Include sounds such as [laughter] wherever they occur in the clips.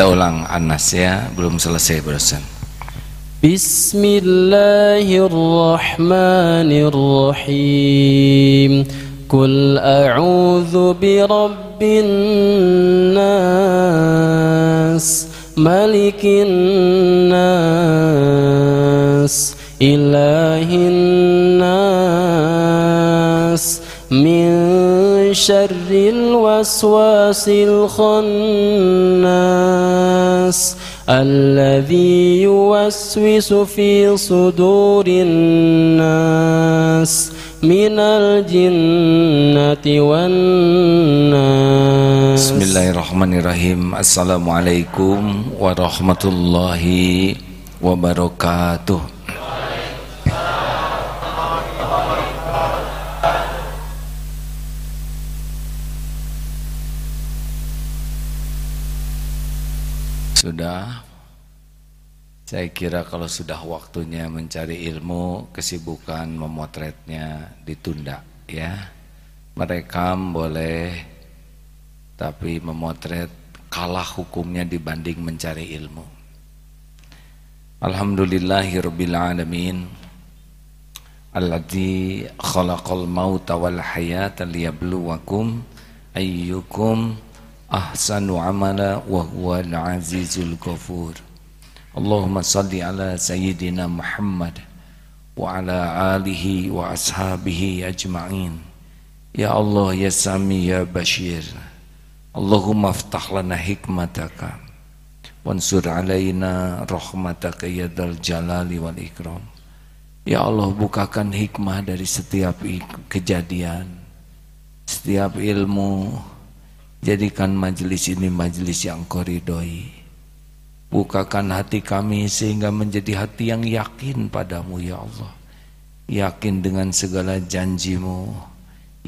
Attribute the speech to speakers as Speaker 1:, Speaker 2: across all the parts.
Speaker 1: Kita ulang Anas ya, belum selesai barusan.
Speaker 2: Bismillahirrahmanirrahim. Qul a'udzu birabbin nas, malikin nas, ilahin nas, min شر الوسواس الخناس الذي يوسوس في صدور الناس من الجنة والناس.
Speaker 1: بسم الله الرحمن الرحيم. السلام عليكم ورحمة الله وبركاته. Sudah. Saya kira kalau sudah waktunya mencari ilmu Kesibukan memotretnya ditunda ya. Merekam boleh Tapi memotret kalah hukumnya dibanding mencari ilmu. Alhamdulillahirrabbilalamin Alladzi khalaqal mauta wal hayata liyabluwakum ayyukum ahsanu amala wa huwa al-azizul ghafur. Allahumma salli ala sayyidina Muhammad wa ala alihi wa ashabihi ajma'in. Ya Allah ya Sami ya Bashir Allahumma aftah lana hikmataka. Wansur alaina rahmataka ya dal jalali wal ikram. Ya Allah bukakan hikmah dari setiap kejadian setiap ilmu Jadikan majelis ini majelis yang koridoi. Bukakan hati kami sehingga menjadi hati yang yakin padamu ya Allah. Yakin dengan segala janjimu.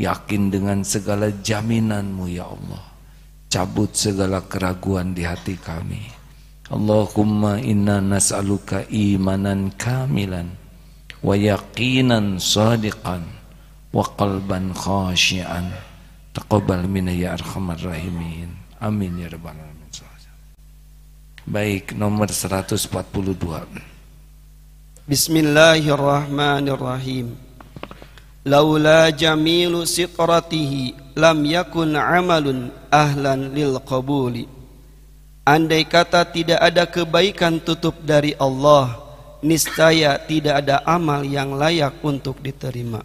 Speaker 1: Yakin dengan segala jaminanmu ya Allah. Cabut segala keraguan di hati kami. Allahumma inna nas'aluka imanan kamilan. Wa yaqinan sadiqan. Wa qalban khasyian. Taqabbal minna ya arhamar rahimin. Amin ya rabbal alamin. Baik, nomor 142.
Speaker 2: Bismillahirrahmanirrahim. Laula jamilu sitratihi lam yakun amalun ahlan lil qabuli. Andai kata tidak ada kebaikan tutup dari Allah, niscaya tidak ada amal yang layak untuk diterima.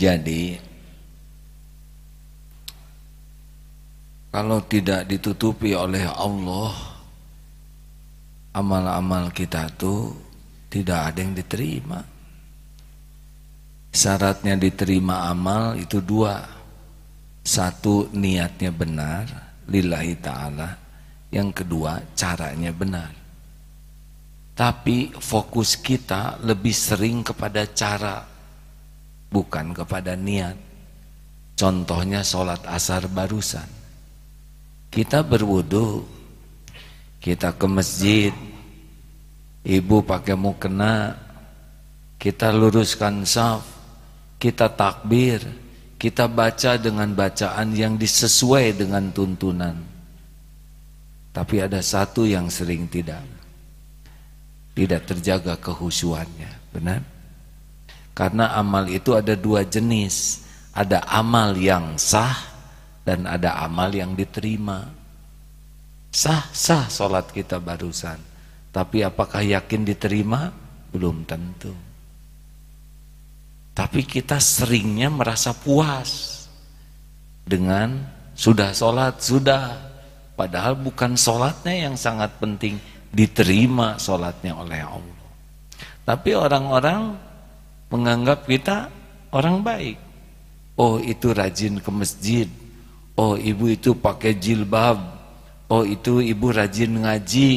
Speaker 1: Jadi Kalau tidak ditutupi oleh Allah Amal-amal kita tuh Tidak ada yang diterima. Syaratnya diterima amal itu dua. Satu niatnya benar Lillahi ta'ala. Yang kedua caranya benar. Tapi fokus kita lebih sering kepada cara Bukan kepada niat. Contohnya sholat asar barusan kita berwudu, kita ke masjid, ibu pakai mukena, kita luruskan saf, kita takbir, kita baca dengan bacaan yang disesuai dengan tuntunan. Tapi ada satu yang sering tidak. Tidak terjaga kehusuannya, benar? Karena amal itu ada dua jenis. Ada amal yang sah dan ada amal yang diterima. Sah-sah sholat kita barusan. Tapi apakah yakin diterima? Belum tentu. Tapi kita seringnya merasa puas dengan sudah sholat, sudah. Padahal bukan sholatnya yang sangat penting, diterima sholatnya oleh Allah. Tapi orang-orang menganggap kita orang baik. Oh itu rajin ke masjid, Oh ibu itu pakai jilbab. Oh itu ibu rajin ngaji.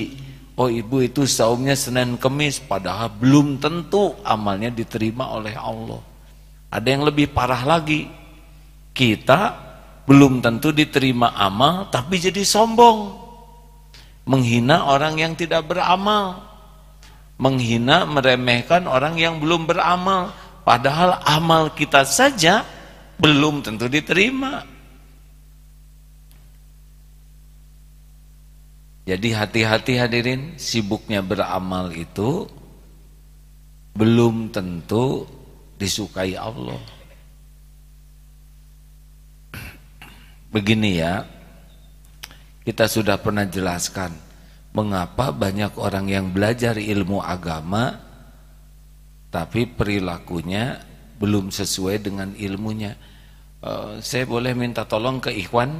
Speaker 1: Oh ibu itu saumnya Senin Kemis Padahal belum tentu amalnya diterima oleh Allah. Ada yang lebih parah lagi. Kita belum tentu diterima amal Tapi jadi sombong. Menghina orang yang tidak beramal. Menghina, meremehkan orang yang belum beramal. Padahal amal kita saja belum tentu diterima Jadi hati-hati hadirin, sibuknya beramal itu belum tentu disukai Allah. Begini ya, kita sudah pernah jelaskan mengapa banyak orang yang belajar ilmu agama tapi perilakunya belum sesuai dengan ilmunya. Uh, saya boleh minta tolong ke Ikhwan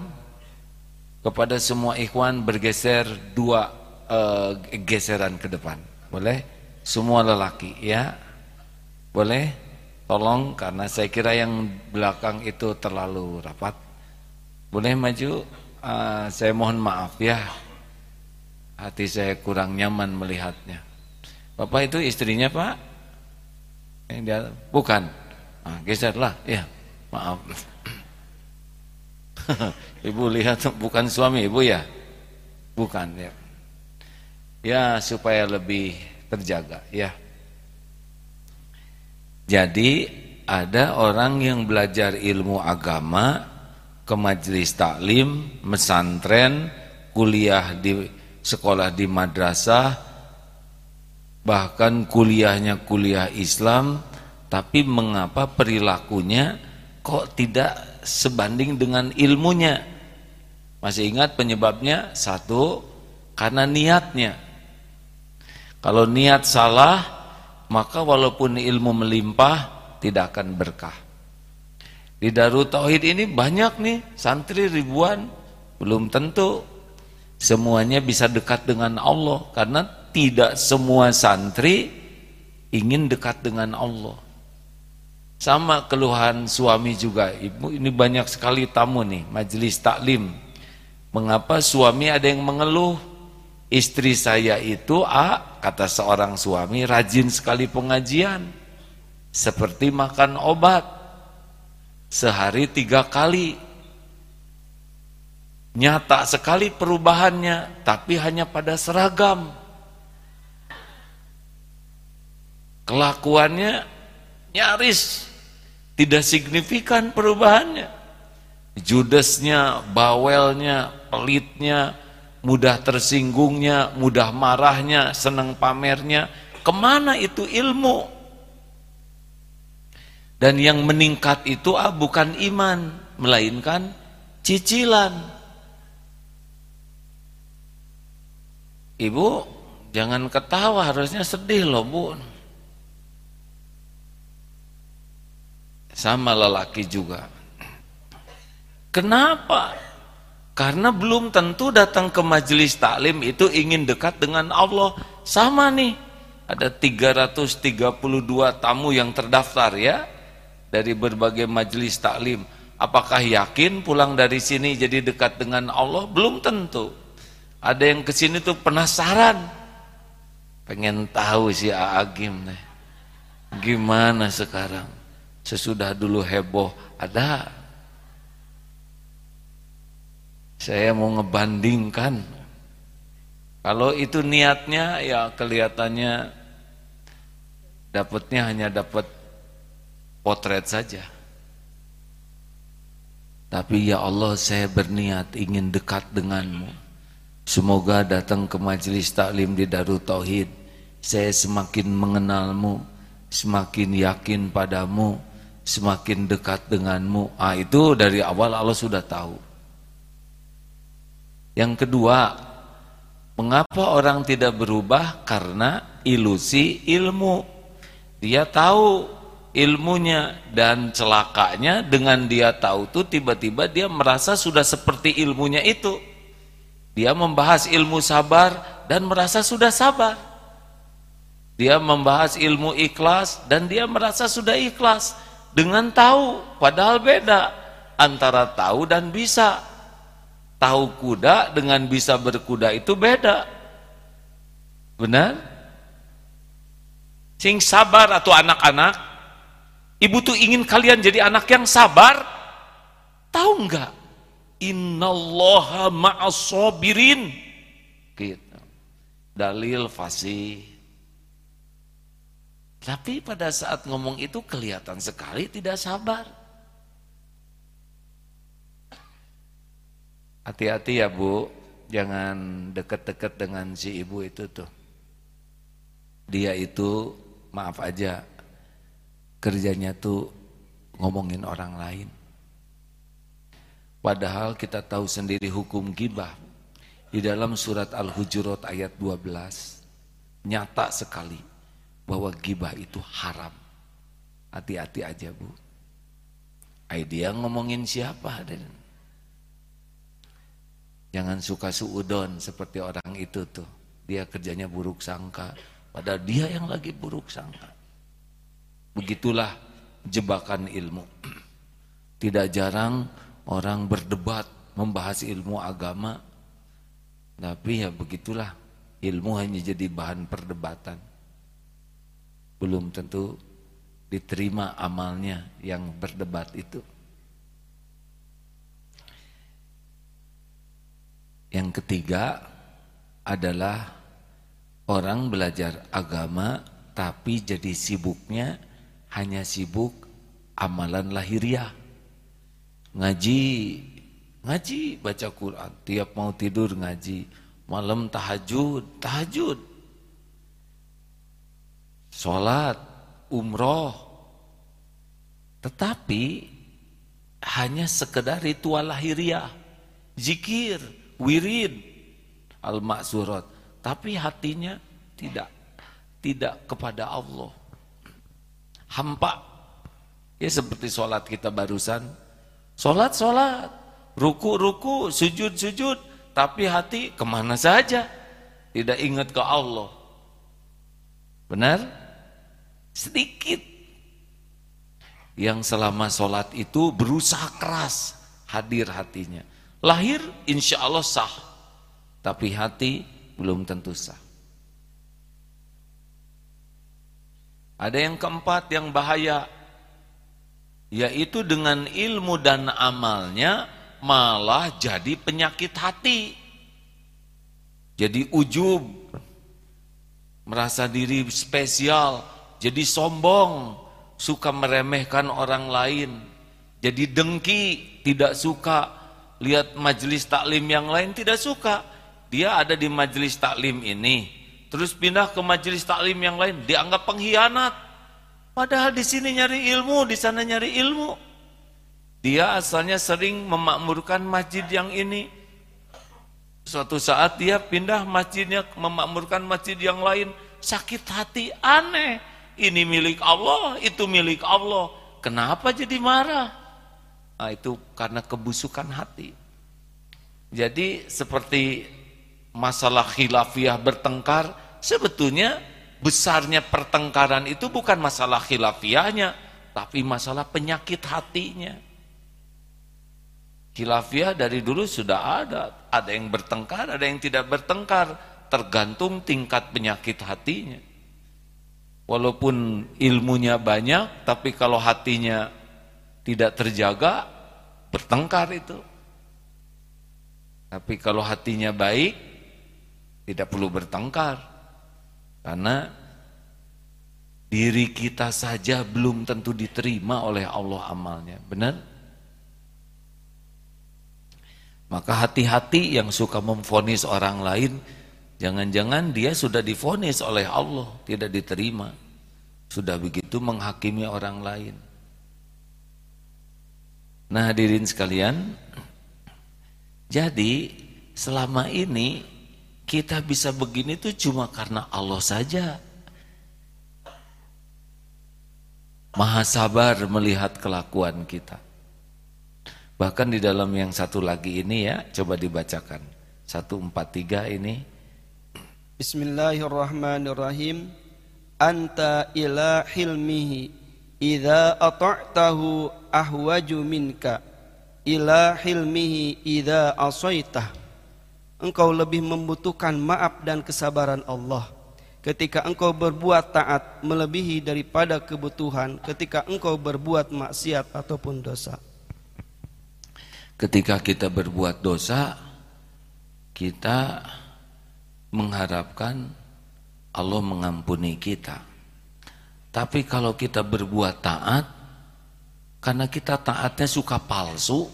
Speaker 1: kepada semua ikhwan bergeser dua uh, geseran ke depan. Boleh? Semua lelaki ya. Boleh? Tolong karena saya kira yang belakang itu terlalu rapat. Boleh maju? Uh, saya mohon maaf ya. Hati saya kurang nyaman melihatnya. Bapak itu istrinya, Pak? Yang dia bukan. Nah, geserlah, ya. Maaf. [laughs] ibu lihat bukan suami ibu ya? Bukan ya. Ya supaya lebih terjaga ya. Jadi ada orang yang belajar ilmu agama ke majelis taklim, mesantren, kuliah di sekolah di madrasah, bahkan kuliahnya kuliah Islam, tapi mengapa perilakunya kok tidak sebanding dengan ilmunya. Masih ingat penyebabnya? Satu, karena niatnya. Kalau niat salah, maka walaupun ilmu melimpah, tidak akan berkah. Di Darut Tauhid ini banyak nih, santri ribuan, belum tentu semuanya bisa dekat dengan Allah. Karena tidak semua santri ingin dekat dengan Allah. Sama keluhan suami juga. Ibu ini banyak sekali tamu nih, majelis taklim. Mengapa suami ada yang mengeluh? Istri saya itu, A, kata seorang suami, rajin sekali pengajian. Seperti makan obat. Sehari tiga kali. Nyata sekali perubahannya, tapi hanya pada seragam. Kelakuannya nyaris tidak signifikan perubahannya. Judesnya, bawelnya, pelitnya, mudah tersinggungnya, mudah marahnya, senang pamernya, ke mana itu ilmu? Dan yang meningkat itu ah, bukan iman, melainkan cicilan. Ibu, jangan ketawa, harusnya sedih loh bu. Sama lelaki juga. Kenapa? Karena belum tentu datang ke majelis taklim itu ingin dekat dengan Allah. Sama nih, ada 332 tamu yang terdaftar ya dari berbagai majelis taklim. Apakah yakin pulang dari sini jadi dekat dengan Allah? Belum tentu. Ada yang ke sini tuh penasaran. Pengen tahu si Aagim nih. Gimana sekarang? Sesudah dulu heboh ada. Saya mau ngebandingkan. Kalau itu niatnya ya kelihatannya dapatnya hanya dapat potret saja. Tapi ya Allah saya berniat ingin dekat denganmu. Semoga datang ke majelis taklim di Darut Tauhid. Saya semakin mengenalmu semakin yakin padamu semakin dekat denganmu. Ah itu dari awal Allah sudah tahu. Yang kedua, mengapa orang tidak berubah? Karena ilusi ilmu. Dia tahu ilmunya dan celakanya dengan dia tahu tuh tiba-tiba dia merasa sudah seperti ilmunya itu. Dia membahas ilmu sabar dan merasa sudah sabar. Dia membahas ilmu ikhlas dan dia merasa sudah ikhlas dengan tahu padahal beda antara tahu dan bisa. Tahu kuda dengan bisa berkuda itu beda. Benar? Sing sabar atau anak-anak ibu tuh ingin kalian jadi anak yang sabar. Tahu enggak innallaha ma'as sabirin. Gitu. Dalil fasih tapi pada saat ngomong itu kelihatan sekali tidak sabar. Hati-hati ya Bu, jangan deket-deket dengan si ibu itu tuh. Dia itu maaf aja kerjanya tuh ngomongin orang lain. Padahal kita tahu sendiri hukum gibah di dalam surat Al-Hujurat ayat 12 nyata sekali bahwa gibah itu haram. Hati-hati aja bu. Idea ngomongin siapa dan Jangan suka suudon seperti orang itu tuh. Dia kerjanya buruk sangka. Padahal dia yang lagi buruk sangka. Begitulah jebakan ilmu. [clears throat] Tidak jarang orang berdebat membahas ilmu agama. Tapi ya begitulah. Ilmu hanya jadi bahan perdebatan. Belum tentu diterima amalnya yang berdebat itu. Yang ketiga adalah orang belajar agama tapi jadi sibuknya hanya sibuk amalan lahiriah. Ngaji, ngaji baca Quran, tiap mau tidur ngaji, malam tahajud, tahajud. Salat, umroh. Tetapi hanya sekedar ritual lahiriah, zikir, wirid al-maksurat tapi hatinya tidak tidak kepada Allah. Hampa. Ya seperti sholat kita barusan. Sholat sholat. Ruku ruku sujud sujud. Tapi hati ke mana saja? Tidak ingat ke Allah. Benar sedikit yang selama sholat itu berusaha keras hadir hatinya Lahir insya Allah sah, tapi hati belum tentu sah. Ada yang keempat yang bahaya, yaitu dengan ilmu dan amalnya malah jadi penyakit hati. Jadi ujub, merasa diri spesial, jadi sombong, suka meremehkan orang lain, jadi dengki, tidak suka lihat majelis taklim yang lain tidak suka. Dia ada di majelis taklim ini, terus pindah ke majelis taklim yang lain, dianggap pengkhianat. Padahal di sini nyari ilmu, di sana nyari ilmu. Dia asalnya sering memakmurkan masjid yang ini. Suatu saat dia pindah masjidnya memakmurkan masjid yang lain, sakit hati, aneh. Ini milik Allah, itu milik Allah. Kenapa jadi marah? Nah, itu karena kebusukan hati. Jadi seperti masalah khilafiah bertengkar, sebetulnya besarnya pertengkaran itu bukan masalah khilafiahnya, tapi masalah penyakit hatinya. Khilafiah dari dulu sudah ada, ada yang bertengkar, ada yang tidak bertengkar, tergantung tingkat penyakit hatinya. Walaupun ilmunya banyak, tapi kalau hatinya tidak terjaga bertengkar itu. Tapi kalau hatinya baik tidak perlu bertengkar. Karena diri kita saja belum tentu diterima oleh Allah amalnya. Benar? Maka hati-hati yang suka memfonis orang lain jangan-jangan dia sudah difonis oleh Allah tidak diterima. Sudah begitu menghakimi orang lain. Nah hadirin sekalian Jadi selama ini kita bisa begini tuh cuma karena Allah saja. Maha sabar melihat kelakuan kita. Bahkan di dalam yang satu lagi ini ya Coba dibacakan. 143 ini
Speaker 2: Bismillahirrahmanirrahim. Anta ila hilmihi Idza ata'tahu ahwaju minka. Ila hilmihi idza asaitah. Engkau lebih membutuhkan maaf dan kesabaran Allah. Ketika engkau berbuat taat melebihi daripada kebutuhan. Ketika engkau berbuat maksiat ataupun dosa.
Speaker 1: Ketika kita berbuat dosa, kita mengharapkan Allah mengampuni kita. Tapi kalau kita berbuat taat, karena kita taatnya suka palsu,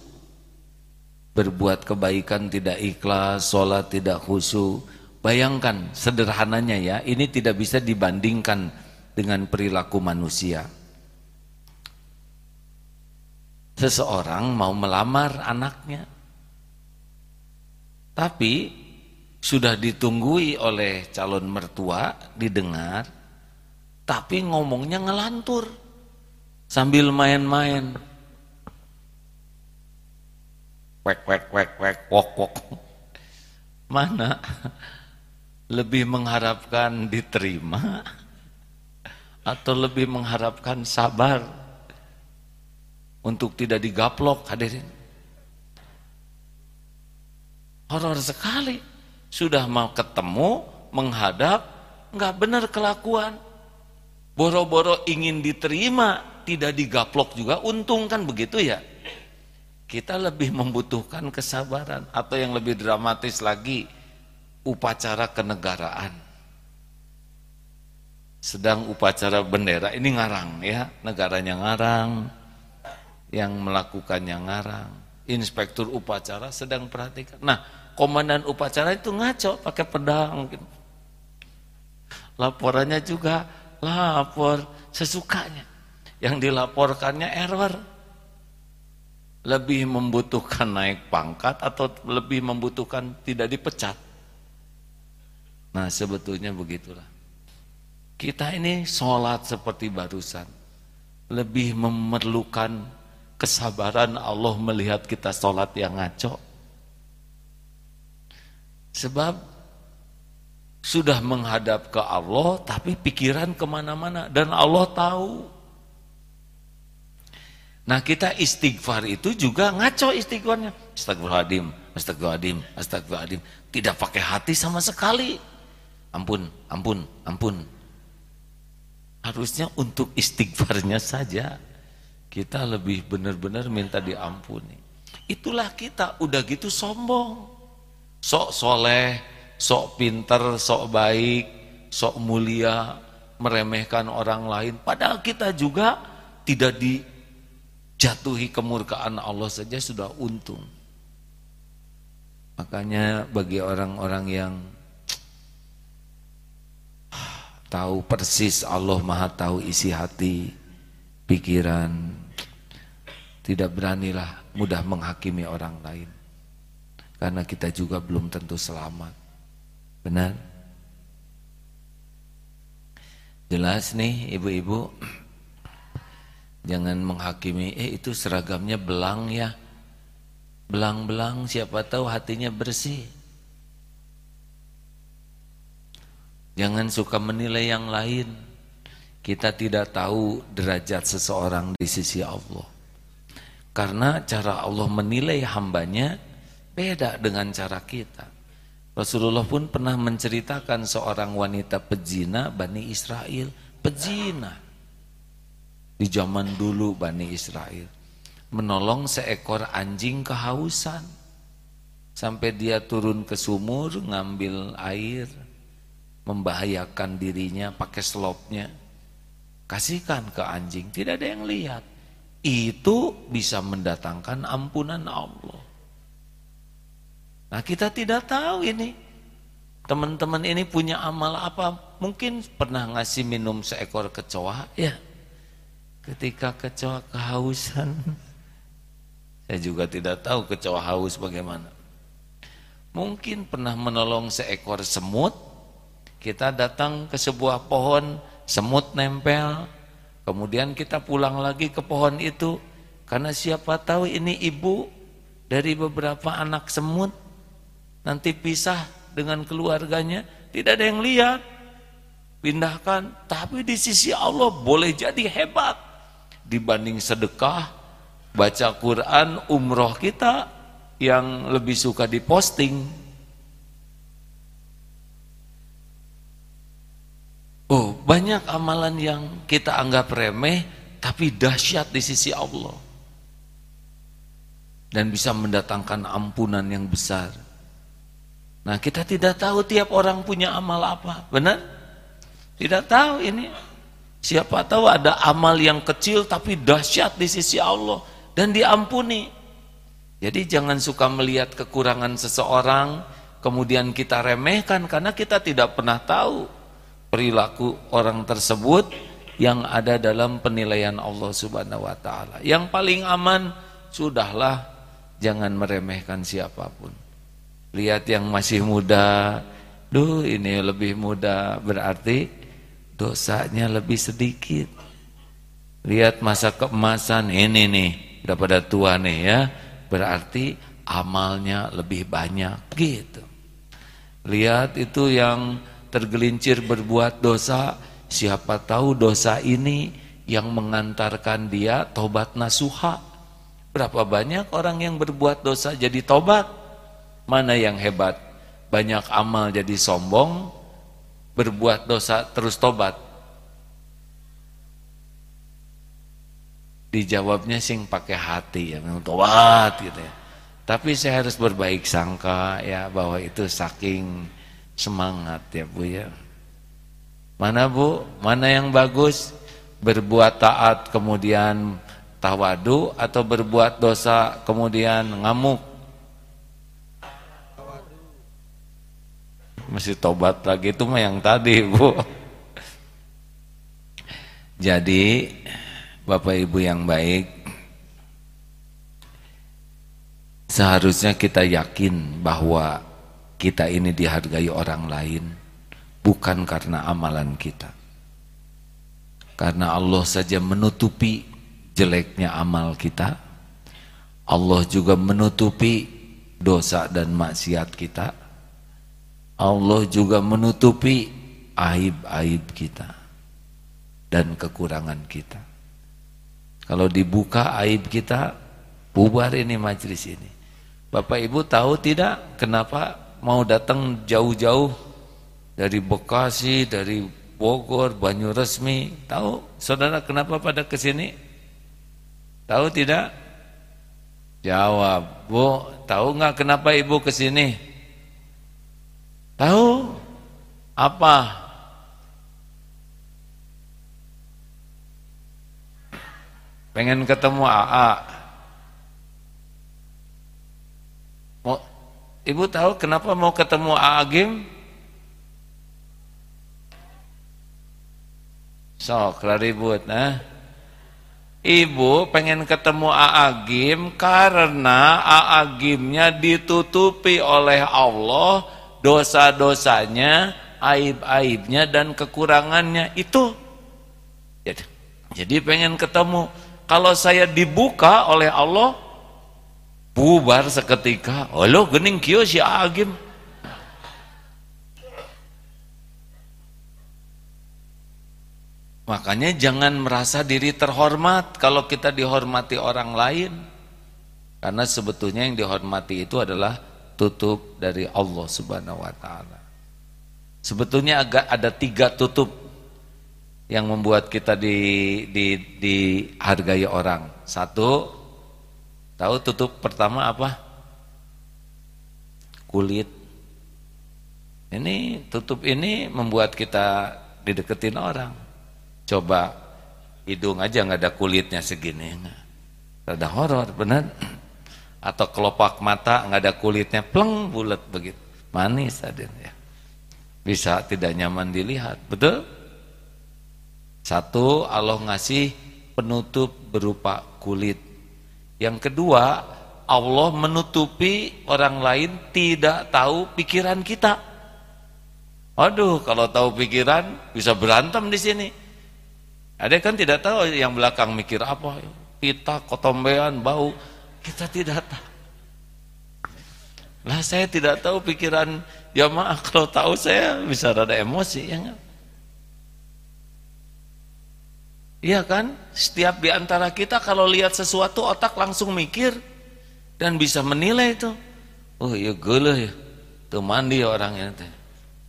Speaker 1: berbuat kebaikan tidak ikhlas, sholat tidak khusyuk. Bayangkan sederhananya ya, ini tidak bisa dibandingkan dengan perilaku manusia. Seseorang mau melamar anaknya, tapi sudah ditunggui oleh calon mertua, didengar, tapi ngomongnya ngelantur sambil main-main. Wek wek wek wek wok wok mana lebih mengharapkan diterima atau lebih mengharapkan sabar untuk tidak digaplok hadirin? Horor sekali sudah mau ketemu menghadap nggak benar kelakuan boro-boro ingin diterima tidak digaplok juga untung kan begitu ya kita lebih membutuhkan kesabaran atau yang lebih dramatis lagi upacara kenegaraan. Sedang upacara bendera ini ngarang ya, negaranya ngarang, yang melakukannya ngarang. Inspektur upacara sedang perhatikan. Nah, komandan upacara itu ngaco pakai pedang. Gitu. Laporannya juga lapor sesukanya. Yang dilaporkannya error lebih membutuhkan naik pangkat atau lebih membutuhkan tidak dipecat? Nah sebetulnya begitulah. Kita ini sholat seperti barusan. Lebih memerlukan kesabaran Allah melihat kita sholat yang ngaco. Sebab sudah menghadap ke Allah tapi pikiran ke mana-mana. Dan Allah tahu. Nah kita istighfar itu juga ngaco istighfarnya. Astagfirullahaladzim, astagfirullahaladzim, astagfirullahaladzim. Tidak pakai hati sama sekali. Ampun, ampun, ampun. Harusnya untuk istighfarnya saja. Kita lebih benar-benar minta diampuni. Itulah kita, udah gitu sombong. Sok soleh, sok pinter, sok baik, sok mulia, meremehkan orang lain. Padahal kita juga tidak di jatuhi kemurkaan Allah saja sudah untung. Makanya bagi orang-orang yang tahu persis Allah Maha tahu isi hati, pikiran, tidak beranilah mudah menghakimi orang lain. Karena kita juga belum tentu selamat. Benar? Jelas nih ibu-ibu Jangan menghakimi, eh itu seragamnya belang ya. Belang-belang siapa tahu hatinya bersih. Jangan suka menilai yang lain. Kita tidak tahu derajat seseorang di sisi Allah. Karena cara Allah menilai hambanya beda dengan cara kita. Rasulullah pun pernah menceritakan seorang wanita pezina Bani Israel. Pezina. Di zaman dulu Bani Israel menolong seekor anjing kehausan. Sampai dia turun ke sumur ngambil air membahayakan dirinya pakai slopnya kasihkan ke anjing tidak ada yang lihat. Itu bisa mendatangkan ampunan Allah nah kita tidak tahu ini. Teman-teman ini punya amal apa? Mungkin pernah ngasih minum seekor kecoa? Ya. Ketika kecoa kehausan. Saya juga tidak tahu kecoa haus bagaimana. Mungkin pernah menolong seekor semut. Kita datang ke sebuah pohon semut nempel. Kemudian kita pulang lagi ke pohon itu. Karena siapa tahu ini ibu dari beberapa anak semut nanti pisah dengan keluarganya tidak ada yang lihat pindahkan tapi di sisi Allah boleh jadi hebat dibanding sedekah, baca Quran, umroh kita yang lebih suka diposting. Oh, banyak amalan yang kita anggap remeh tapi dahsyat di sisi Allah. Dan bisa mendatangkan ampunan yang besar. Nah, kita tidak tahu tiap orang punya amal apa, benar? Tidak tahu ini. Siapa tahu ada amal yang kecil tapi dahsyat di sisi Allah dan diampuni. Jadi jangan suka melihat kekurangan seseorang kemudian kita remehkan karena kita tidak pernah tahu perilaku orang tersebut yang ada dalam penilaian Allah Subhanahu wa taala. Yang paling aman sudahlah jangan meremehkan siapa pun. Lihat yang masih muda, duh ini lebih muda berarti dosanya lebih sedikit. Lihat masa keemasan ini nih, udah pada tua nih ya, berarti amalnya lebih banyak gitu. Lihat itu yang tergelincir berbuat dosa, siapa tahu dosa ini yang mengantarkan dia tobat nasuha. Berapa banyak orang yang berbuat dosa jadi tobat? Mana yang hebat? Banyak amal jadi sombong, berbuat dosa terus tobat. Dijawabnya sing pakai hati ya, tobat gitu ya. Tapi saya harus berbaik sangka ya bahwa itu saking semangat ya Bu ya. Mana Bu? Mana yang bagus? Berbuat taat kemudian tawadu atau berbuat dosa kemudian ngamuk? Masih tobat lagi. Itu mah yang tadi Bu. Jadi Bapak Ibu yang baik Seharusnya kita yakin bahwa kita ini dihargai orang lain Bukan karena amalan kita. Karena Allah saja menutupi jeleknya amal kita. Allah juga menutupi dosa dan maksiat kita Allah juga menutupi aib-aib kita Dan kekurangan kita kalau dibuka aib kita, bubar ini majlis ini. Bapak Ibu tahu tidak kenapa mau datang jauh-jauh dari Bekasi, dari Bogor, Banyuresmi? Tahu saudara kenapa pada ke sini? Tahu tidak? Jawab, Bu, tahu nggak kenapa Ibu ke sini? Tahu? Apa? pengen ketemu AA mau ibu tahu kenapa mau ketemu AA Gim sok ribut nah Ibu pengen ketemu AA Gim karena AA Gimnya ditutupi oleh Allah dosa-dosanya, aib-aibnya dan kekurangannya. Itu. Jadi, pengen ketemu. Kalau saya dibuka oleh Allah bubar seketika. Allah gening kio si agim. Makanya jangan merasa diri terhormat kalau kita dihormati orang lain. Karena sebetulnya yang dihormati itu adalah tutup dari Allah subhanahu wa ta'ala sebetulnya agak ada tiga tutup yang membuat kita di, di, dihargai orang. Satu, tahu tutup pertama apa? Kulit. Ini tutup ini membuat kita dideketin orang. Coba hidung aja nggak ada kulitnya segini. Ada horor, benar? Atau kelopak mata nggak ada kulitnya, pleng bulat begitu. Manis ada ya. Bisa tidak nyaman dilihat, betul? Satu, Allah ngasih penutup berupa kulit. Yang kedua, Allah menutupi orang lain tidak tahu pikiran kita. Aduh, kalau tahu pikiran bisa berantem di sini. Ada kan tidak tahu yang belakang mikir apa. Kita kotombean, bau. Kita tidak tahu. Lah saya tidak tahu pikiran jamaah. Kalau tahu saya bisa rada emosi. Ya enggak? Iya kan? Setiap di antara kita kalau lihat sesuatu otak langsung mikir dan bisa menilai itu. Oh iya gele ya. Tuh mandi orangnya teh.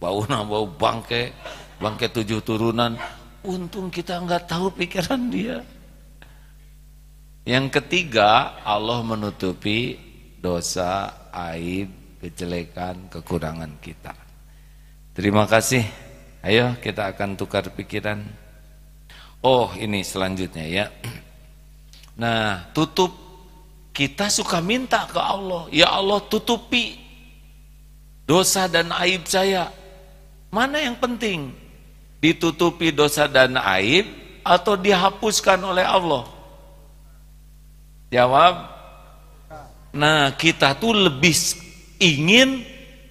Speaker 1: Bau [laughs] na bau bangke, bangke tujuh turunan. Untung kita nggak tahu pikiran dia. Yang ketiga, Allah menutupi dosa, aib, kejelekan, kekurangan kita. Terima kasih. Ayo kita akan tukar pikiran. Oh ini selanjutnya ya [clears throat] Nah tutup kita suka minta ke Allah, ya Allah tutupi dosa dan aib saya. Mana yang penting? Ditutupi dosa dan aib atau dihapuskan oleh Allah? Jawab. Nah, kita tuh lebih ingin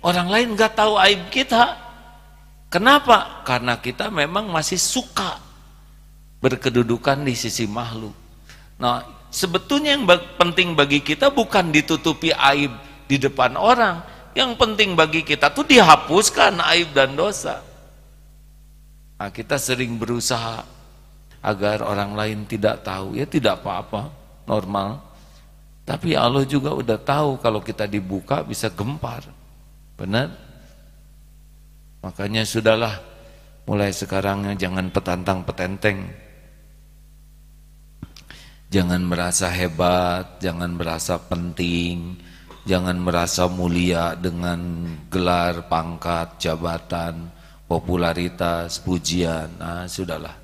Speaker 1: orang lain nggak tahu aib kita. Kenapa? Karena kita memang masih suka berkedudukan di sisi makhluk. Nah, sebetulnya yang penting bagi kita bukan ditutupi aib di depan orang. Yang penting bagi kita tuh dihapuskan aib dan dosa. Nah, kita sering berusaha agar orang lain tidak tahu. Ya tidak apa-apa, normal. Tapi Allah juga udah tahu kalau kita dibuka bisa gempar. Benar? Makanya sudahlah mulai sekarang jangan petantang petenteng. Jangan merasa hebat, jangan merasa penting, jangan merasa mulia dengan gelar, pangkat, jabatan, popularitas, pujian. Nah, sudahlah.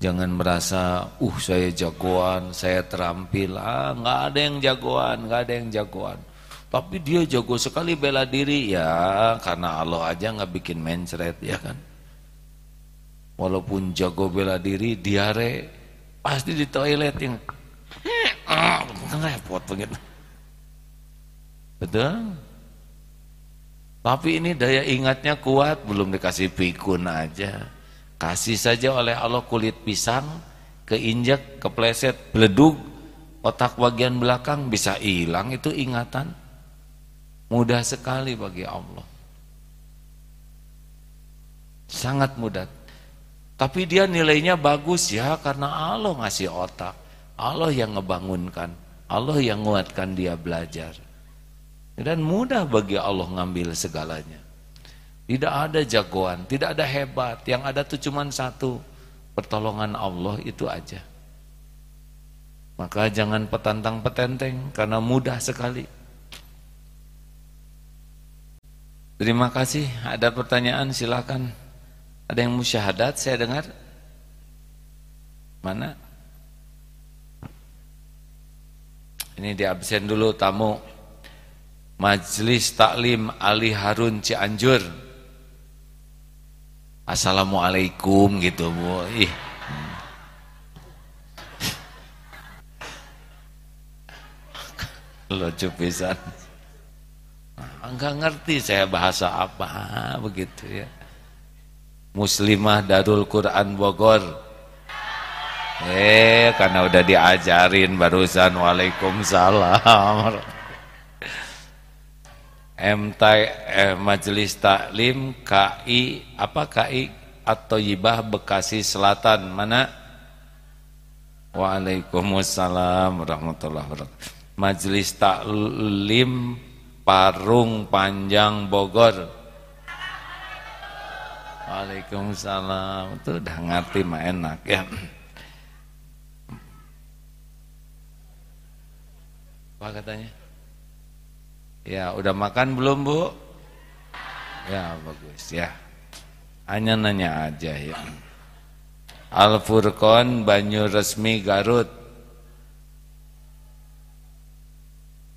Speaker 1: Jangan merasa, uh saya jagoan, saya terampil. Ah, nggak ada yang jagoan, nggak ada yang jagoan. Tapi dia jago sekali bela diri ya karena Allah aja nggak bikin mencret ya kan. Walaupun jago bela diri diare pasti di toilet yang ah, [clears throat] repot begitu. Betul? Tapi ini daya ingatnya kuat belum dikasih pikun aja. Kasih saja oleh Allah kulit pisang keinjak, kepleset, beledug otak bagian belakang bisa hilang itu ingatan. Mudah sekali bagi Allah. Sangat mudah. Tapi dia nilainya bagus ya karena Allah ngasih otak. Allah yang ngebangunkan. Allah yang nguatkan dia belajar. Dan mudah bagi Allah ngambil segalanya. Tidak ada jagoan, tidak ada hebat. Yang ada tuh cuma satu. Pertolongan Allah itu aja. Maka jangan petantang petenteng karena mudah sekali. Terima kasih. Ada pertanyaan silakan. Ada yang musyahadat saya dengar? Mana? Ini di absen dulu tamu. Majelis Taklim Ali Harun Cianjur. Assalamualaikum gitu, Bu. Ih. Lucu pisan enggak ngerti saya bahasa apa begitu ya Muslimah Darul Quran Bogor eh karena udah diajarin barusan Waalaikumsalam MT eh, Majelis Taklim KI apa KI atau Yibah Bekasi Selatan. Mana? Waalaikumsalam warahmatullahi wabarakatuh. Majelis Taklim Parung Panjang Bogor. Waalaikumsalam. Itu udah ngerti mah enak ya. Apa katanya ya udah makan belum bu ya bagus ya hanya nanya aja ya Al Furqon Banyu Resmi Garut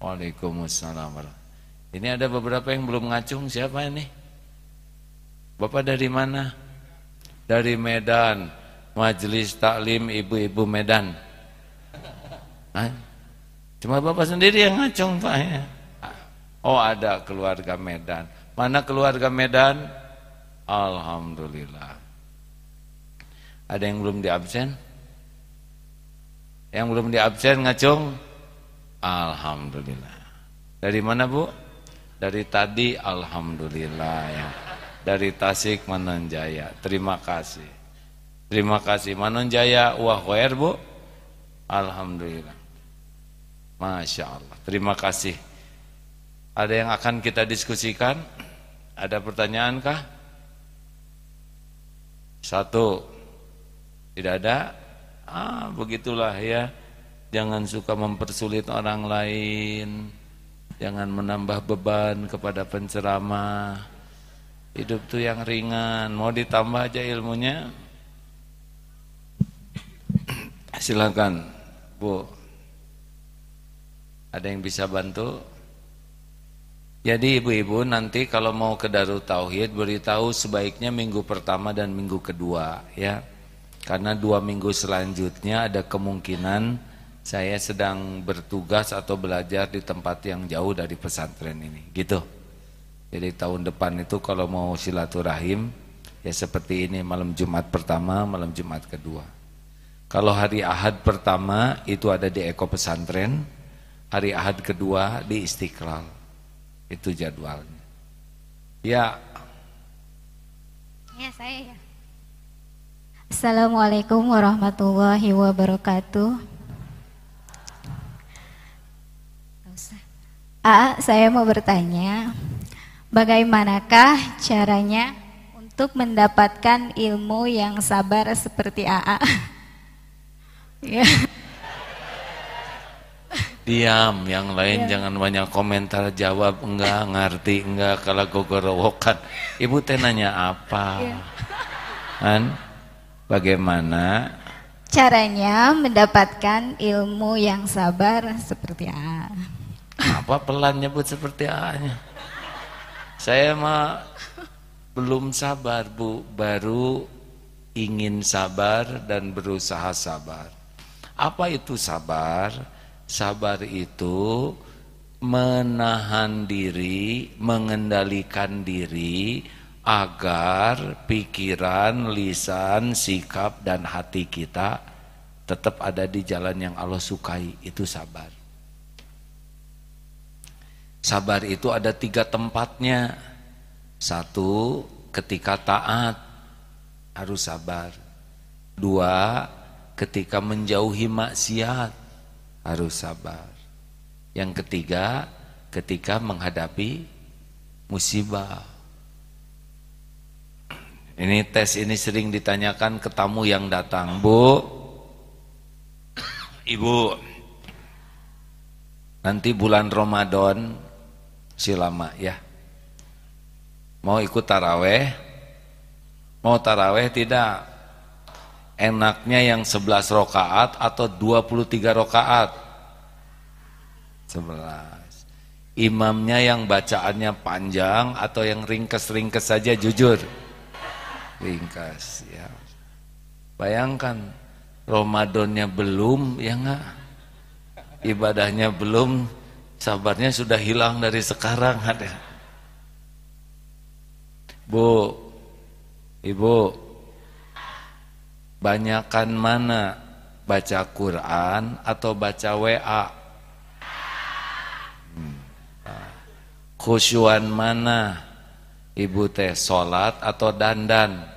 Speaker 1: Waalaikumsalam ini ada beberapa yang belum ngacung siapa ini? Bapak dari mana? Dari Medan. Majelis Taklim Ibu-ibu Medan. Hah? Cuma Bapak sendiri yang ngacung Pak ya. Oh ada keluarga Medan. Mana keluarga Medan? Alhamdulillah. Ada yang belum di absen? Yang belum di absen ngacung? Alhamdulillah. Dari mana Bu? Dari tadi alhamdulillah ya. Dari Tasik Manonjaya. Terima kasih. Terima kasih Manonjaya wah Bu. Alhamdulillah. Masya Allah. Terima kasih. Ada yang akan kita diskusikan? Ada pertanyaan kah? Satu. Tidak ada? Ah, begitulah ya. Jangan suka mempersulit orang lain. Jangan menambah beban kepada penceramah. Hidup tuh yang ringan. Mau ditambah aja ilmunya. Silakan, Bu. Ada yang bisa bantu? Jadi ibu-ibu nanti kalau mau ke Darul Tauhid beritahu sebaiknya minggu pertama dan minggu kedua ya. Karena dua minggu selanjutnya ada kemungkinan saya sedang bertugas atau belajar di tempat yang jauh dari pesantren ini. Gitu. Jadi tahun depan itu kalau mau silaturahim ya seperti ini malam Jumat pertama, malam Jumat kedua. Kalau hari Ahad pertama itu ada di Eko Pesantren, hari Ahad kedua di Istiqlal. Itu jadwalnya. Ya.
Speaker 3: Ya, saya ya. Assalamualaikum warahmatullahi wabarakatuh. A, saya mau bertanya, bagaimanakah caranya untuk mendapatkan ilmu yang sabar seperti AA? [laughs] ya.
Speaker 1: Diam, yang lain ya. jangan banyak komentar, jawab enggak, [laughs] ngerti enggak, kalau gogorowokan. Ibu teh nanya apa? Ya. Kan? Bagaimana?
Speaker 3: Caranya mendapatkan ilmu yang sabar seperti A.
Speaker 1: Apa pelan nyebut seperti A-nya? Saya mah belum sabar, Bu. Baru ingin sabar dan berusaha sabar. Apa itu sabar? Sabar itu menahan diri, mengendalikan diri agar pikiran, lisan, sikap dan hati kita tetap ada di jalan yang Allah sukai. Itu sabar. Sabar itu ada tiga tempatnya. Satu, ketika taat harus sabar. Dua, ketika menjauhi maksiat harus sabar. Yang ketiga, ketika menghadapi musibah. Ini tes ini sering ditanyakan ke tamu yang datang, Bu. Ibu, nanti bulan Ramadan silama ya. Mau ikut taraweh? Mau taraweh tidak? Enaknya yang 11 rokaat atau 23 rokaat? 11 imamnya yang bacaannya panjang atau yang ringkes-ringkes saja jujur? Ringkas ya. Bayangkan Ramadannya belum ya enggak? Ibadahnya belum sabarnya sudah hilang dari sekarang ada. Bu Ibu Banyakan mana baca Quran atau baca WA? Hmm. Khusyuan mana? Ibu teh sholat atau dandan?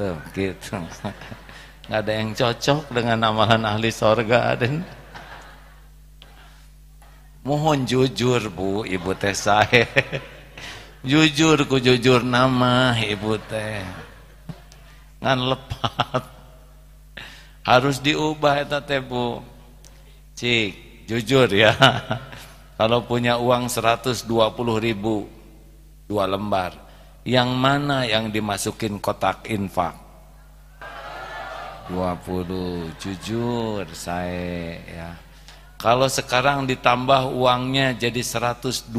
Speaker 1: Tuh gitu. [laughs] Nggak ada yang cocok dengan amalan ahli sorga dan Mohon jujur bu, ibu teh saya. [laughs] jujur ku jujur nama ibu teh ngan lepat harus diubah eta teh cik jujur ya. Kalau punya uang 120 ribu dua lembar yang mana yang dimasukin kotak infak? 20 jujur saya ya. Kalau sekarang ditambah uangnya jadi 125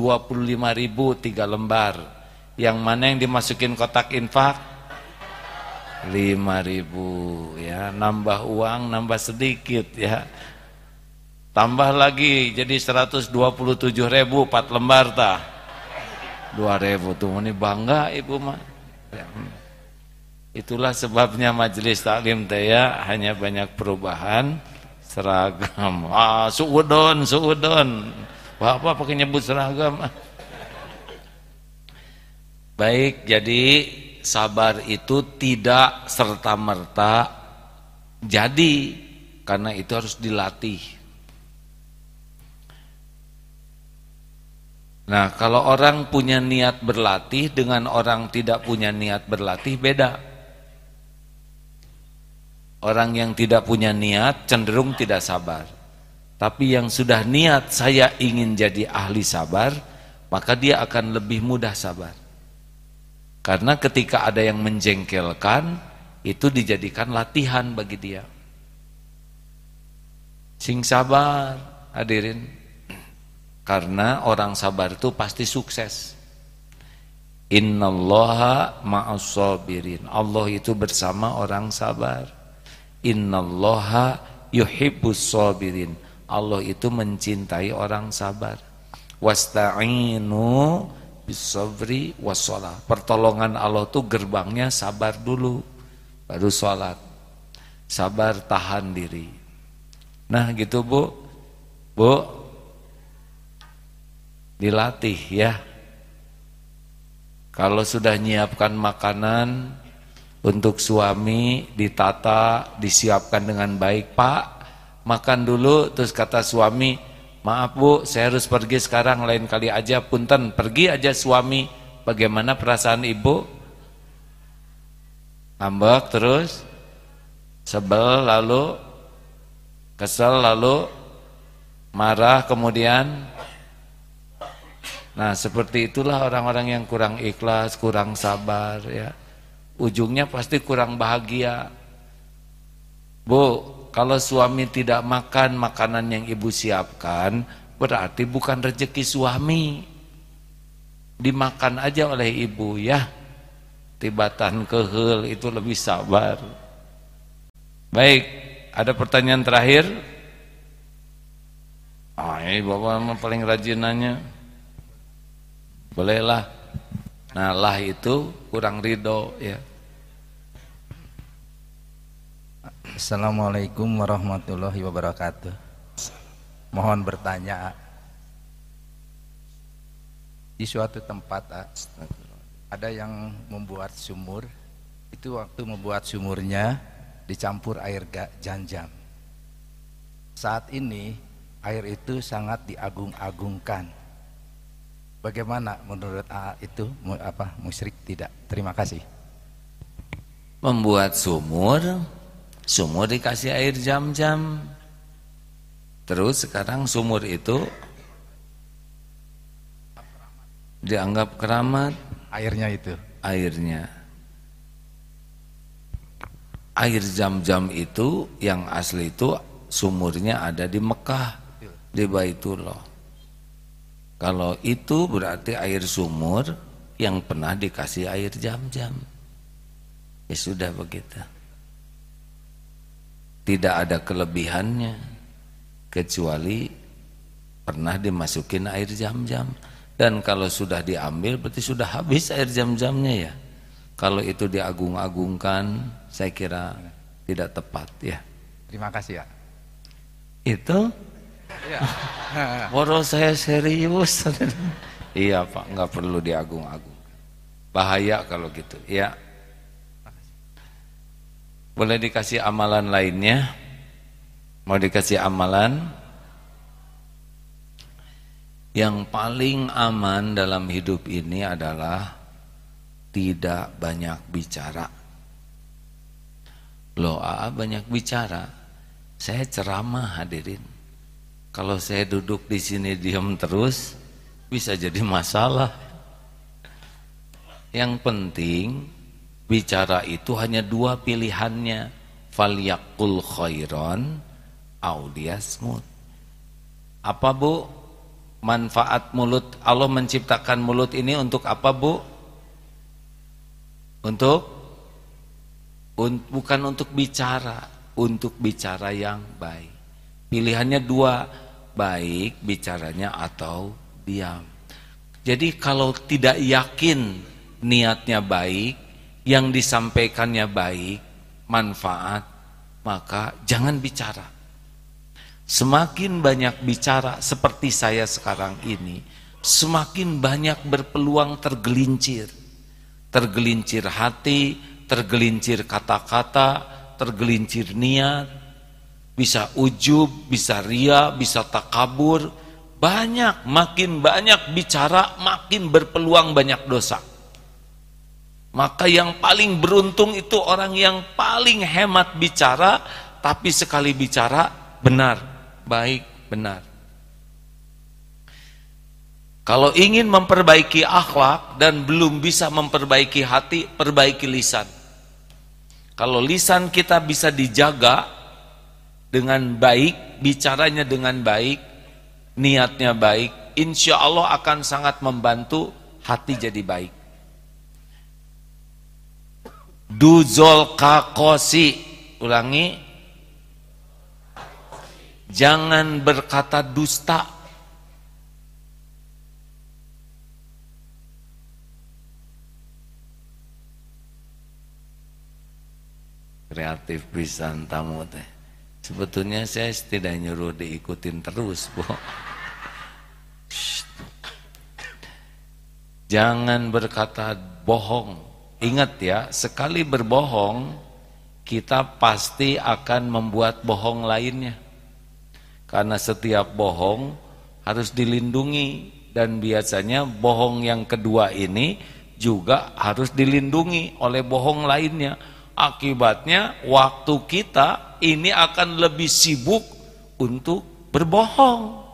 Speaker 1: ribu tiga lembar yang mana yang dimasukin kotak infak lima ribu ya. Nambah uang nambah sedikit ya. Tambah lagi jadi 127 ribu 4 lembar tah 2 ribu tuh ini bangga ibu mah. Ya. itulah sebabnya majelis taklim teh ya hanya banyak perubahan seragam. Ah suudon suudon. Apa pakai nyebut seragam? Baik jadi sabar itu tidak serta-merta jadi karena itu harus dilatih. Nah, kalau orang punya niat berlatih dengan orang tidak punya niat berlatih beda. Orang yang tidak punya niat cenderung tidak sabar. Tapi yang sudah niat saya ingin jadi ahli sabar, maka dia akan lebih mudah sabar. Karena ketika ada yang menjengkelkan, itu dijadikan latihan bagi dia. Sing sabar, hadirin? Karena orang sabar itu pasti sukses. Innallaha ma'as sabirin. Allah itu bersama orang sabar. Innallaha yuhibbus sabirin. Allah itu mencintai orang sabar. Wasta'inu bisabri wassalah. Pertolongan Allah itu gerbangnya sabar dulu baru sholat. Sabar tahan diri. Nah gitu Bu. Bu, dilatih ya. Kalau sudah nyiapkan makanan untuk suami ditata, disiapkan dengan baik, Pak, makan dulu terus kata suami, "Maaf Bu, saya harus pergi sekarang, lain kali aja punten, pergi aja suami." Bagaimana perasaan Ibu? Ngambek terus sebel lalu kesel lalu marah kemudian Nah seperti itulah orang-orang yang kurang ikhlas, kurang sabar ya. Ujungnya pasti kurang bahagia. Bu, kalau suami tidak makan makanan yang ibu siapkan, berarti bukan rezeki suami. Dimakan aja oleh ibu ya. Tibatan kehel itu lebih sabar. Baik, ada pertanyaan terakhir? Ah, ini bapak paling rajin nanya. Bolehlah. Nah, lah itu kurang ridho ya.
Speaker 4: Assalamualaikum warahmatullahi wabarakatuh. Mohon bertanya. Di suatu tempat ada yang membuat sumur. Itu waktu membuat sumurnya dicampur air janjam. Saat ini air itu sangat diagung-agungkan Bagaimana menurut A itu apa musyrik tidak? Terima kasih.
Speaker 1: Membuat sumur, sumur dikasih air jam-jam. Terus sekarang sumur itu dianggap keramat
Speaker 4: airnya itu.
Speaker 1: Airnya. Air jam-jam itu yang asli itu sumurnya ada di Mekah di Baitullah. Kalau itu berarti air sumur yang pernah dikasih air jam-jam. Ya sudah begitu. Tidak ada kelebihannya kecuali pernah dimasukin air jam-jam. Dan kalau sudah diambil berarti sudah habis air jam-jamnya ya. Kalau itu diagung-agungkan saya kira tidak tepat ya.
Speaker 4: Terima kasih ya.
Speaker 1: Itu [laughs] Ya. Saya serius. [laughs] iya Pak, nggak perlu diagung-agung. Bahaya kalau gitu. Ya. Boleh dikasih amalan lainnya? Mau dikasih amalan? Yang paling aman dalam hidup ini adalah tidak banyak bicara. Loh, AA banyak bicara. Saya ceramah hadirin. Kalau saya duduk di sini diam terus bisa jadi masalah. Yang penting bicara itu hanya dua pilihannya. Falyakul khairon audiasmut. Apa Bu? Manfaat mulut Allah menciptakan mulut ini untuk apa Bu? Untuk un, bukan untuk bicara, untuk bicara yang baik. Pilihannya dua, baik bicaranya atau diam. Jadi kalau tidak yakin niatnya baik, yang disampaikannya baik, manfaat, maka jangan bicara. Semakin banyak bicara seperti saya sekarang ini, semakin banyak berpeluang tergelincir. Tergelincir hati, tergelincir kata-kata, tergelincir niat, bisa ujub, bisa ria, bisa takabur, banyak, makin banyak bicara, makin berpeluang banyak dosa. Maka yang paling beruntung itu orang yang paling hemat bicara, tapi sekali bicara benar, baik, benar. Kalau ingin memperbaiki akhlak dan belum bisa memperbaiki hati, perbaiki lisan. Kalau lisan kita bisa dijaga, dengan baik, bicaranya dengan baik, niatnya baik, insya Allah akan sangat membantu hati jadi baik. Duzol kakosi, ulangi, jangan berkata dusta. Kreatif pisan tamu teh. Sebetulnya saya tidak nyuruh diikutin terus, Bu. Jangan berkata bohong. Ingat ya, sekali berbohong, kita pasti akan membuat bohong lainnya. Karena setiap bohong harus dilindungi dan biasanya bohong yang kedua ini juga harus dilindungi oleh bohong lainnya. Akibatnya waktu kita ini akan lebih sibuk untuk berbohong.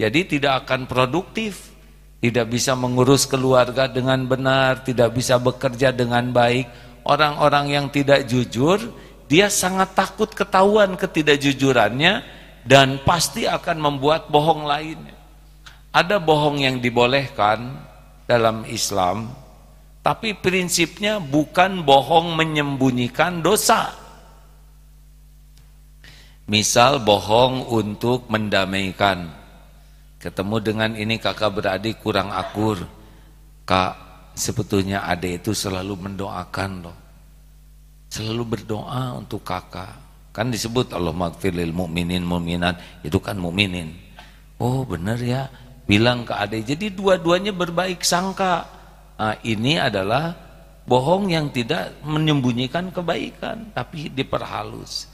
Speaker 1: Jadi tidak akan produktif tidak bisa mengurus keluarga dengan benar, tidak bisa bekerja dengan baik. Orang-orang yang tidak jujur, dia sangat takut ketahuan ketidakjujurannya dan pasti akan membuat bohong lainnya. Ada bohong yang dibolehkan dalam Islam, tapi prinsipnya bukan bohong menyembunyikan dosa. Misal bohong untuk mendamaikan ketemu dengan ini kakak beradik kurang akur. Kak sebetulnya adik itu selalu mendoakan loh. Selalu berdoa untuk kakak. Kan disebut Allah magfirlil mu'minin mu'minat. Itu kan mu'minin. Oh benar ya. Bilang ke adik. Jadi dua-duanya berbaik sangka. Nah, ini adalah bohong yang tidak menyembunyikan kebaikan tapi diperhalus.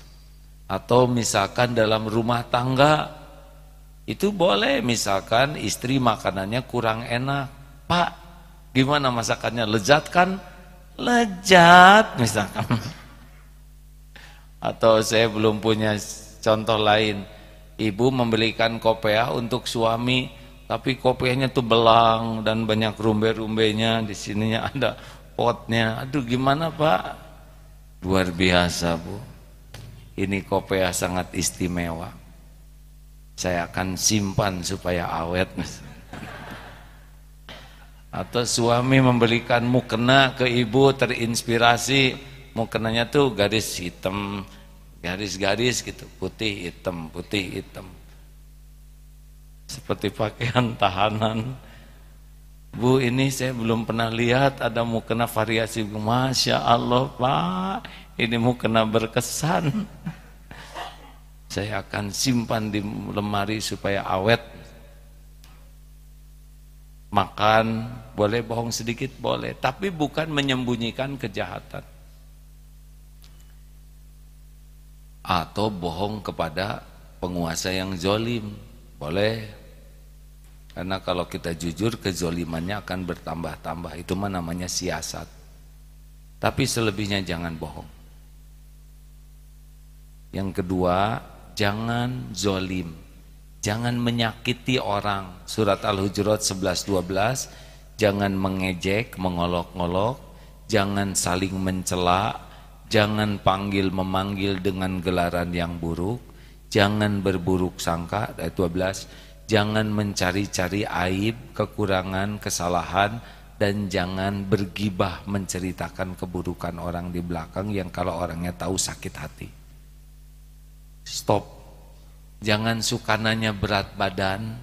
Speaker 1: Atau misalkan dalam rumah tangga itu boleh misalkan istri makanannya kurang enak. Pak, gimana masakannya? Lezat kan? Lezat misalkan. Atau saya belum punya contoh lain. Ibu membelikan kopiah untuk suami, tapi kopiahnya tuh belang dan banyak rumbe-rumbenya. Di sininya ada potnya. Aduh gimana Pak? Luar biasa Bu. Ini kopiah sangat istimewa saya akan simpan supaya awet. Atau suami membelikan mukena ke ibu terinspirasi. Mukenanya tuh garis hitam garis-garis gitu putih hitam putih hitam. Seperti pakaian tahanan. Bu ini saya belum pernah lihat ada mukena variasi. Masya Allah Pak. Ini mukena berkesan saya akan simpan di lemari supaya awet. Makan boleh bohong sedikit boleh. Tapi bukan menyembunyikan kejahatan. Atau bohong kepada penguasa yang zolim. Boleh. Karena kalau kita jujur kezolimannya akan bertambah-tambah. Itu mah namanya siasat. Tapi selebihnya jangan bohong. Yang kedua jangan zolim, jangan menyakiti orang. Surat Al-Hujurat 11-12, jangan mengejek, mengolok-ngolok, jangan saling mencela, jangan panggil memanggil dengan gelaran yang buruk, jangan berburuk sangka, ayat 12, jangan mencari-cari aib, kekurangan, kesalahan, dan jangan bergibah menceritakan keburukan orang di belakang yang kalau orangnya tahu sakit hati. Stop. Jangan suka nanya berat badan.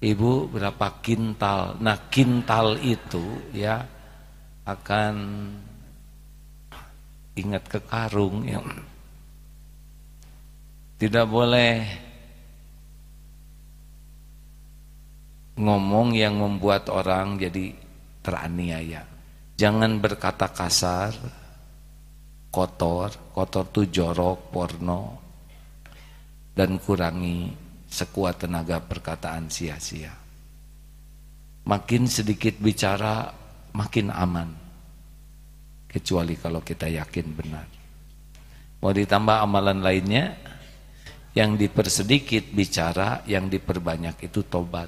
Speaker 1: Ibu berapa kintal? Nah, kintal itu ya akan ingat ke karung ya. Tidak boleh ngomong yang membuat orang jadi teraniaya. Jangan berkata kasar kotor, kotor tuh jorok, porno, dan kurangi sekuat tenaga perkataan sia-sia. Makin sedikit bicara, makin aman. Kecuali kalau kita yakin benar. Mau ditambah amalan lainnya, yang dipersedikit bicara, yang diperbanyak itu tobat.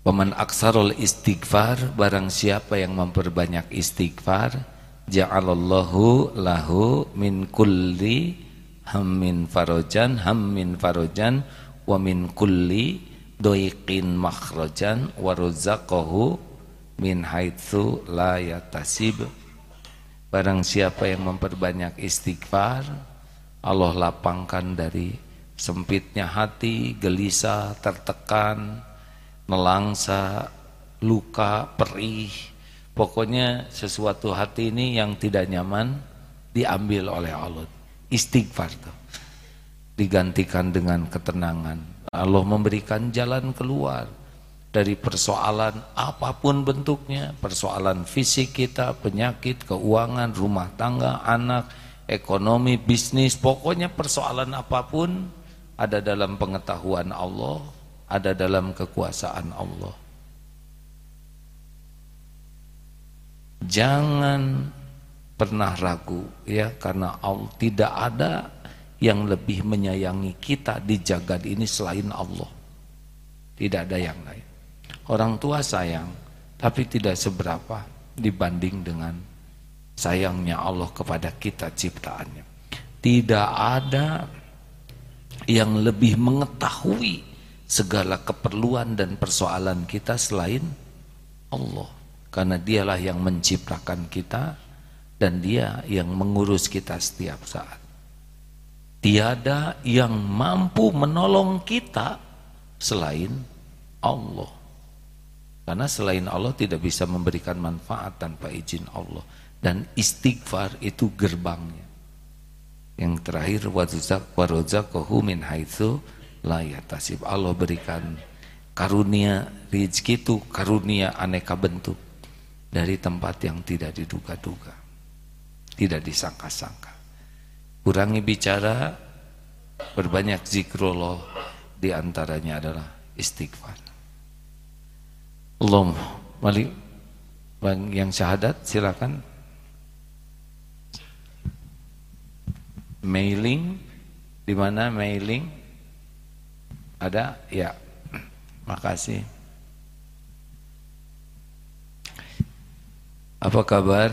Speaker 1: Paman aksarul istighfar, barang siapa yang memperbanyak istighfar, ja'alallahu lahu min kulli hammin farojan hammin farojan wa min kulli doiqin makhrajan wa razaqahu min haitsu la yatasib. Barang siapa yang memperbanyak istighfar Allah lapangkan dari sempitnya hati gelisah tertekan nelangsa luka perih pokoknya sesuatu hati ini yang tidak nyaman diambil oleh Allah istighfar tuh digantikan dengan ketenangan. Allah memberikan jalan keluar dari persoalan apa pun bentuknya, persoalan fisik kita, penyakit, keuangan, rumah tangga, anak, ekonomi, bisnis, pokoknya persoalan apa pun ada dalam pengetahuan Allah, ada dalam kekuasaan Allah. Jangan pernah ragu ya karena Allah tidak ada yang lebih menyayangi kita di jagad ini selain Allah. Tidak ada yang lain. Orang tua sayang tapi tidak seberapa dibanding dengan sayangnya Allah kepada kita ciptaannya. Tidak ada yang lebih mengetahui segala keperluan dan persoalan kita selain Allah. Karena dialah yang menciptakan kita dan dia yang mengurus kita setiap saat. Tiada yang mampu menolong kita selain Allah. Karena selain Allah tidak bisa memberikan manfaat tanpa izin Allah. Dan istighfar itu gerbangnya. Yang terakhir warozaqahu min haitsu la yatasib. Allah berikan karunia rezeki itu karunia aneka bentuk dari tempat yang tidak diduga-duga tidak disangka-sangka. Kurangi bicara, berbanyak zikrullah, di antaranya adalah istighfar. Allah, malik bang yang syahadat silakan. Mailing di mana mailing? Ada? Ya. Makasih. Apa kabar?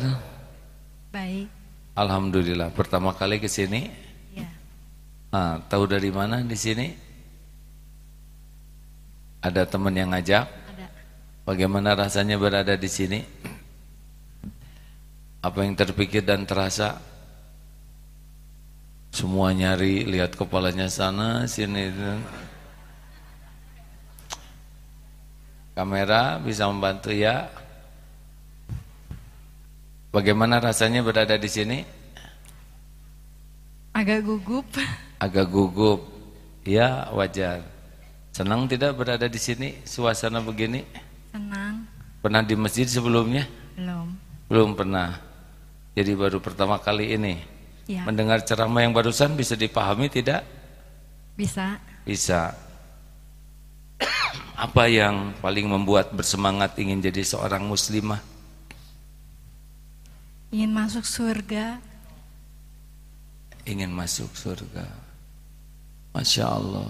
Speaker 5: Baik.
Speaker 1: Alhamdulillah. Pertama kali ke sini?
Speaker 5: Ya.
Speaker 1: Ah, tahu dari mana di sini? Ada teman yang ngajak?
Speaker 5: Ada.
Speaker 1: Bagaimana rasanya berada di sini? Apa yang terpikir dan terasa? Semua nyari, lihat kepalanya sana, sini. Kamera bisa membantu ya? Bagaimana rasanya berada di sini?
Speaker 5: Agak gugup. [laughs]
Speaker 1: Agak gugup. Ya, wajar. Senang tidak berada di sini suasana begini?
Speaker 5: Senang.
Speaker 1: Pernah di masjid sebelumnya?
Speaker 5: Belum.
Speaker 1: Belum pernah. Jadi baru pertama kali ini.
Speaker 5: Ya.
Speaker 1: Mendengar ceramah yang barusan bisa dipahami tidak?
Speaker 5: Bisa.
Speaker 1: Bisa. [coughs] Apa yang paling membuat bersemangat ingin jadi seorang muslimah?
Speaker 5: Ingin masuk surga.
Speaker 1: Ingin masuk surga. Masya Allah.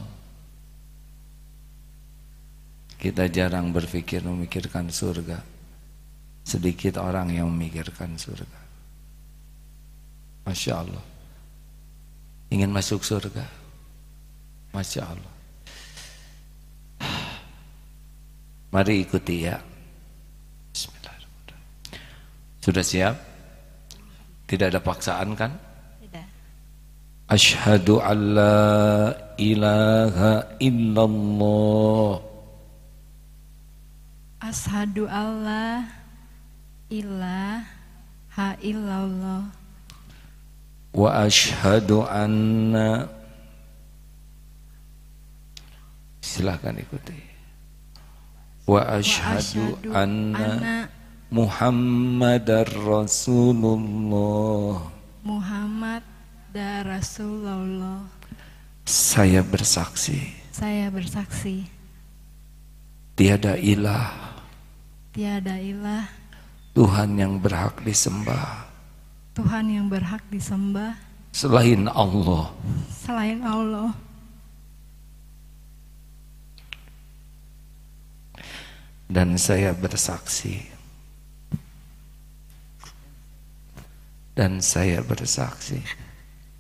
Speaker 1: Kita jarang berpikir memikirkan surga. Sedikit orang yang memikirkan surga. Masya Allah. Ingin masuk surga. Masya Allah. Mari ikuti ya. Bismillahirrahmanirrahim. Sudah siap? Tidak ada paksaan kan?
Speaker 5: Tidak.
Speaker 1: Ashhadu an la ilaha illallah
Speaker 5: Ashadu Allah ilaha illallah
Speaker 1: wa ashhadu anna Silakan ikuti. Wa ashhadu anna Muhammadar Rasulullah.
Speaker 5: Muhammad dan Rasulullah.
Speaker 1: Saya bersaksi.
Speaker 5: Saya bersaksi.
Speaker 1: Tiada ilah.
Speaker 5: Tiada ilah.
Speaker 1: Tuhan yang berhak disembah.
Speaker 5: Tuhan yang berhak disembah.
Speaker 1: Selain Allah.
Speaker 5: Selain Allah.
Speaker 1: Dan saya bersaksi dan saya bersaksi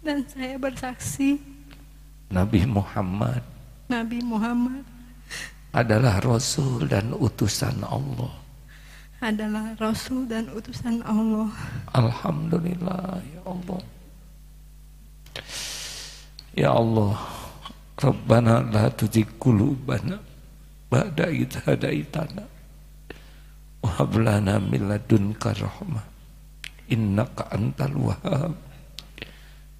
Speaker 5: dan saya bersaksi
Speaker 1: Nabi Muhammad
Speaker 5: Nabi Muhammad
Speaker 1: adalah Rasul dan utusan Allah.
Speaker 5: adalah Rasul dan utusan Allah.
Speaker 1: Alhamdulillah ya Allah. Ya Allah, Rabbana la tuzigh qulubana ba'da idh hadaitana wa hab lana min ladunka rahmah innaka antal wahhab.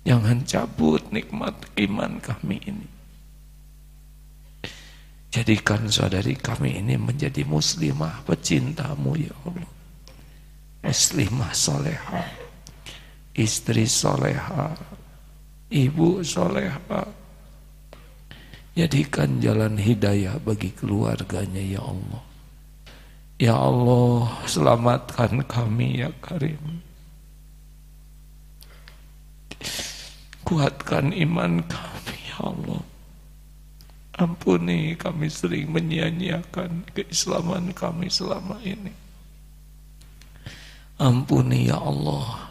Speaker 1: Jangan cabut nikmat iman kami ini. Jadikan saudari kami ini menjadi muslimah pecintamu ya Allah. Muslimah soleha, istri soleha, ibu soleha. Jadikan jalan hidayah bagi keluarganya ya Allah. Ya Allah, selamatkan kami ya Karim. Kuatkan iman kami ya Allah. Ampuni kami sering menyia-nyiakan keislaman kami selama ini. Ampuni ya Allah,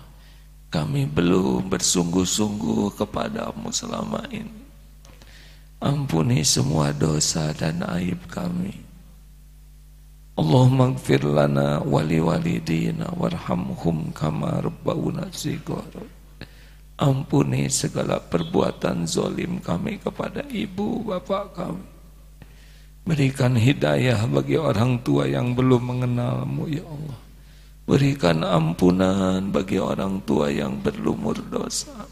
Speaker 1: kami belum bersungguh-sungguh kepadamu selama ini. Ampuni semua dosa dan aib kami. Allahumma gfir lana wali walidina warhamhum kama rabbawna sigara. Ampuni segala perbuatan zolim kami kepada ibu bapak kami. Berikan hidayah bagi orang tua yang belum mengenalmu ya Allah. Berikan ampunan bagi orang tua yang berlumur dosa.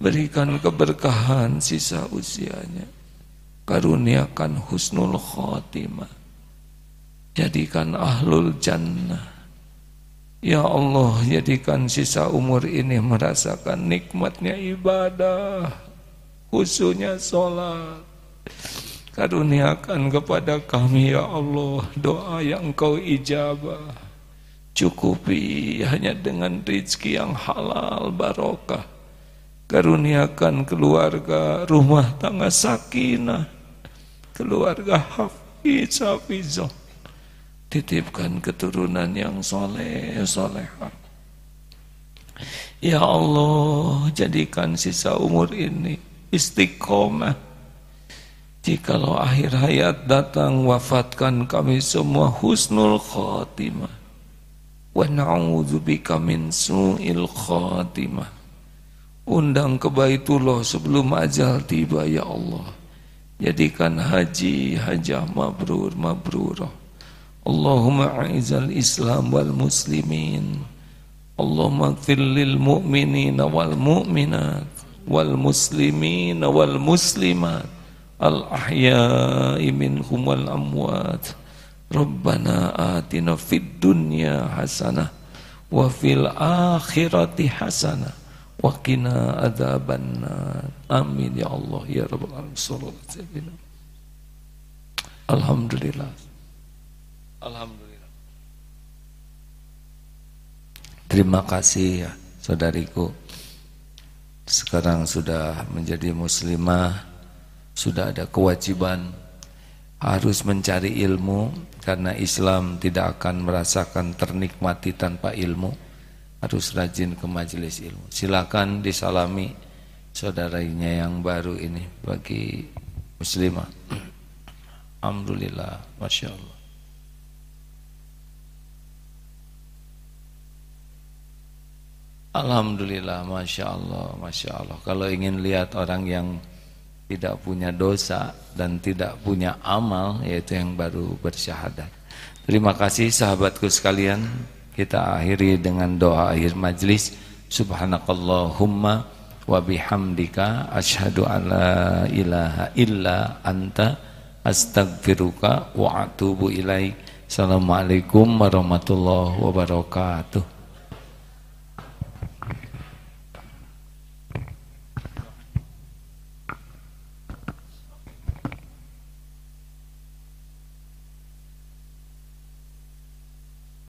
Speaker 1: Berikan keberkahan sisa usianya. Karuniakan husnul khotimah. Jadikan ahlul jannah Ya Allah jadikan sisa umur ini merasakan nikmatnya ibadah Khususnya sholat. Karuniakan kepada kami ya Allah Doa yang kau ijabah. Cukupi hanya dengan rizki yang halal barokah. Karuniakan keluarga rumah tangga sakinah. Keluarga hafiz hafizah titipkan keturunan yang soleh soleha Ya Allah jadikan sisa umur ini istiqomah. Jikalau akhir hayat datang wafatkan kami semua husnul khatimah. Wa na'udzubika min su'il khatimah. Undang ke Baitullah sebelum ajal tiba ya Allah. Jadikan haji hajah mabrur mabrurah اللهم أعز الإسلام والمسلمين اللهم اغفر للمؤمنين والمؤمنات والمسلمين والمسلمات الأحياء منهم والأموات ربنا آتنا في الدنيا حسنة وفي الآخرة حسنة وقنا عذاب النار آمين يا الله يا رب العالمين صلى الله عليه وسلم الحمد لله Alhamdulillah. Terima kasih ya saudariku. Sekarang sudah menjadi muslimah, sudah ada kewajiban harus mencari ilmu karena Islam tidak akan merasakan ternikmati tanpa ilmu. Harus rajin ke majelis ilmu. Silakan disalami saudaranya yang baru ini bagi muslimah. [clears throat] Alhamdulillah, masya Allah. Alhamdulillah, Masya Allah, Masya Allah. Kalau ingin lihat orang yang tidak punya dosa dan tidak punya amal, yaitu yang baru bersyahadat. Terima kasih sahabatku sekalian. Kita akhiri dengan doa akhir majlis. Subhanakallahumma wa bihamdika ashadu ala ilaha illa anta astagfiruka wa atubu ilaik. Assalamualaikum warahmatullahi wabarakatuh.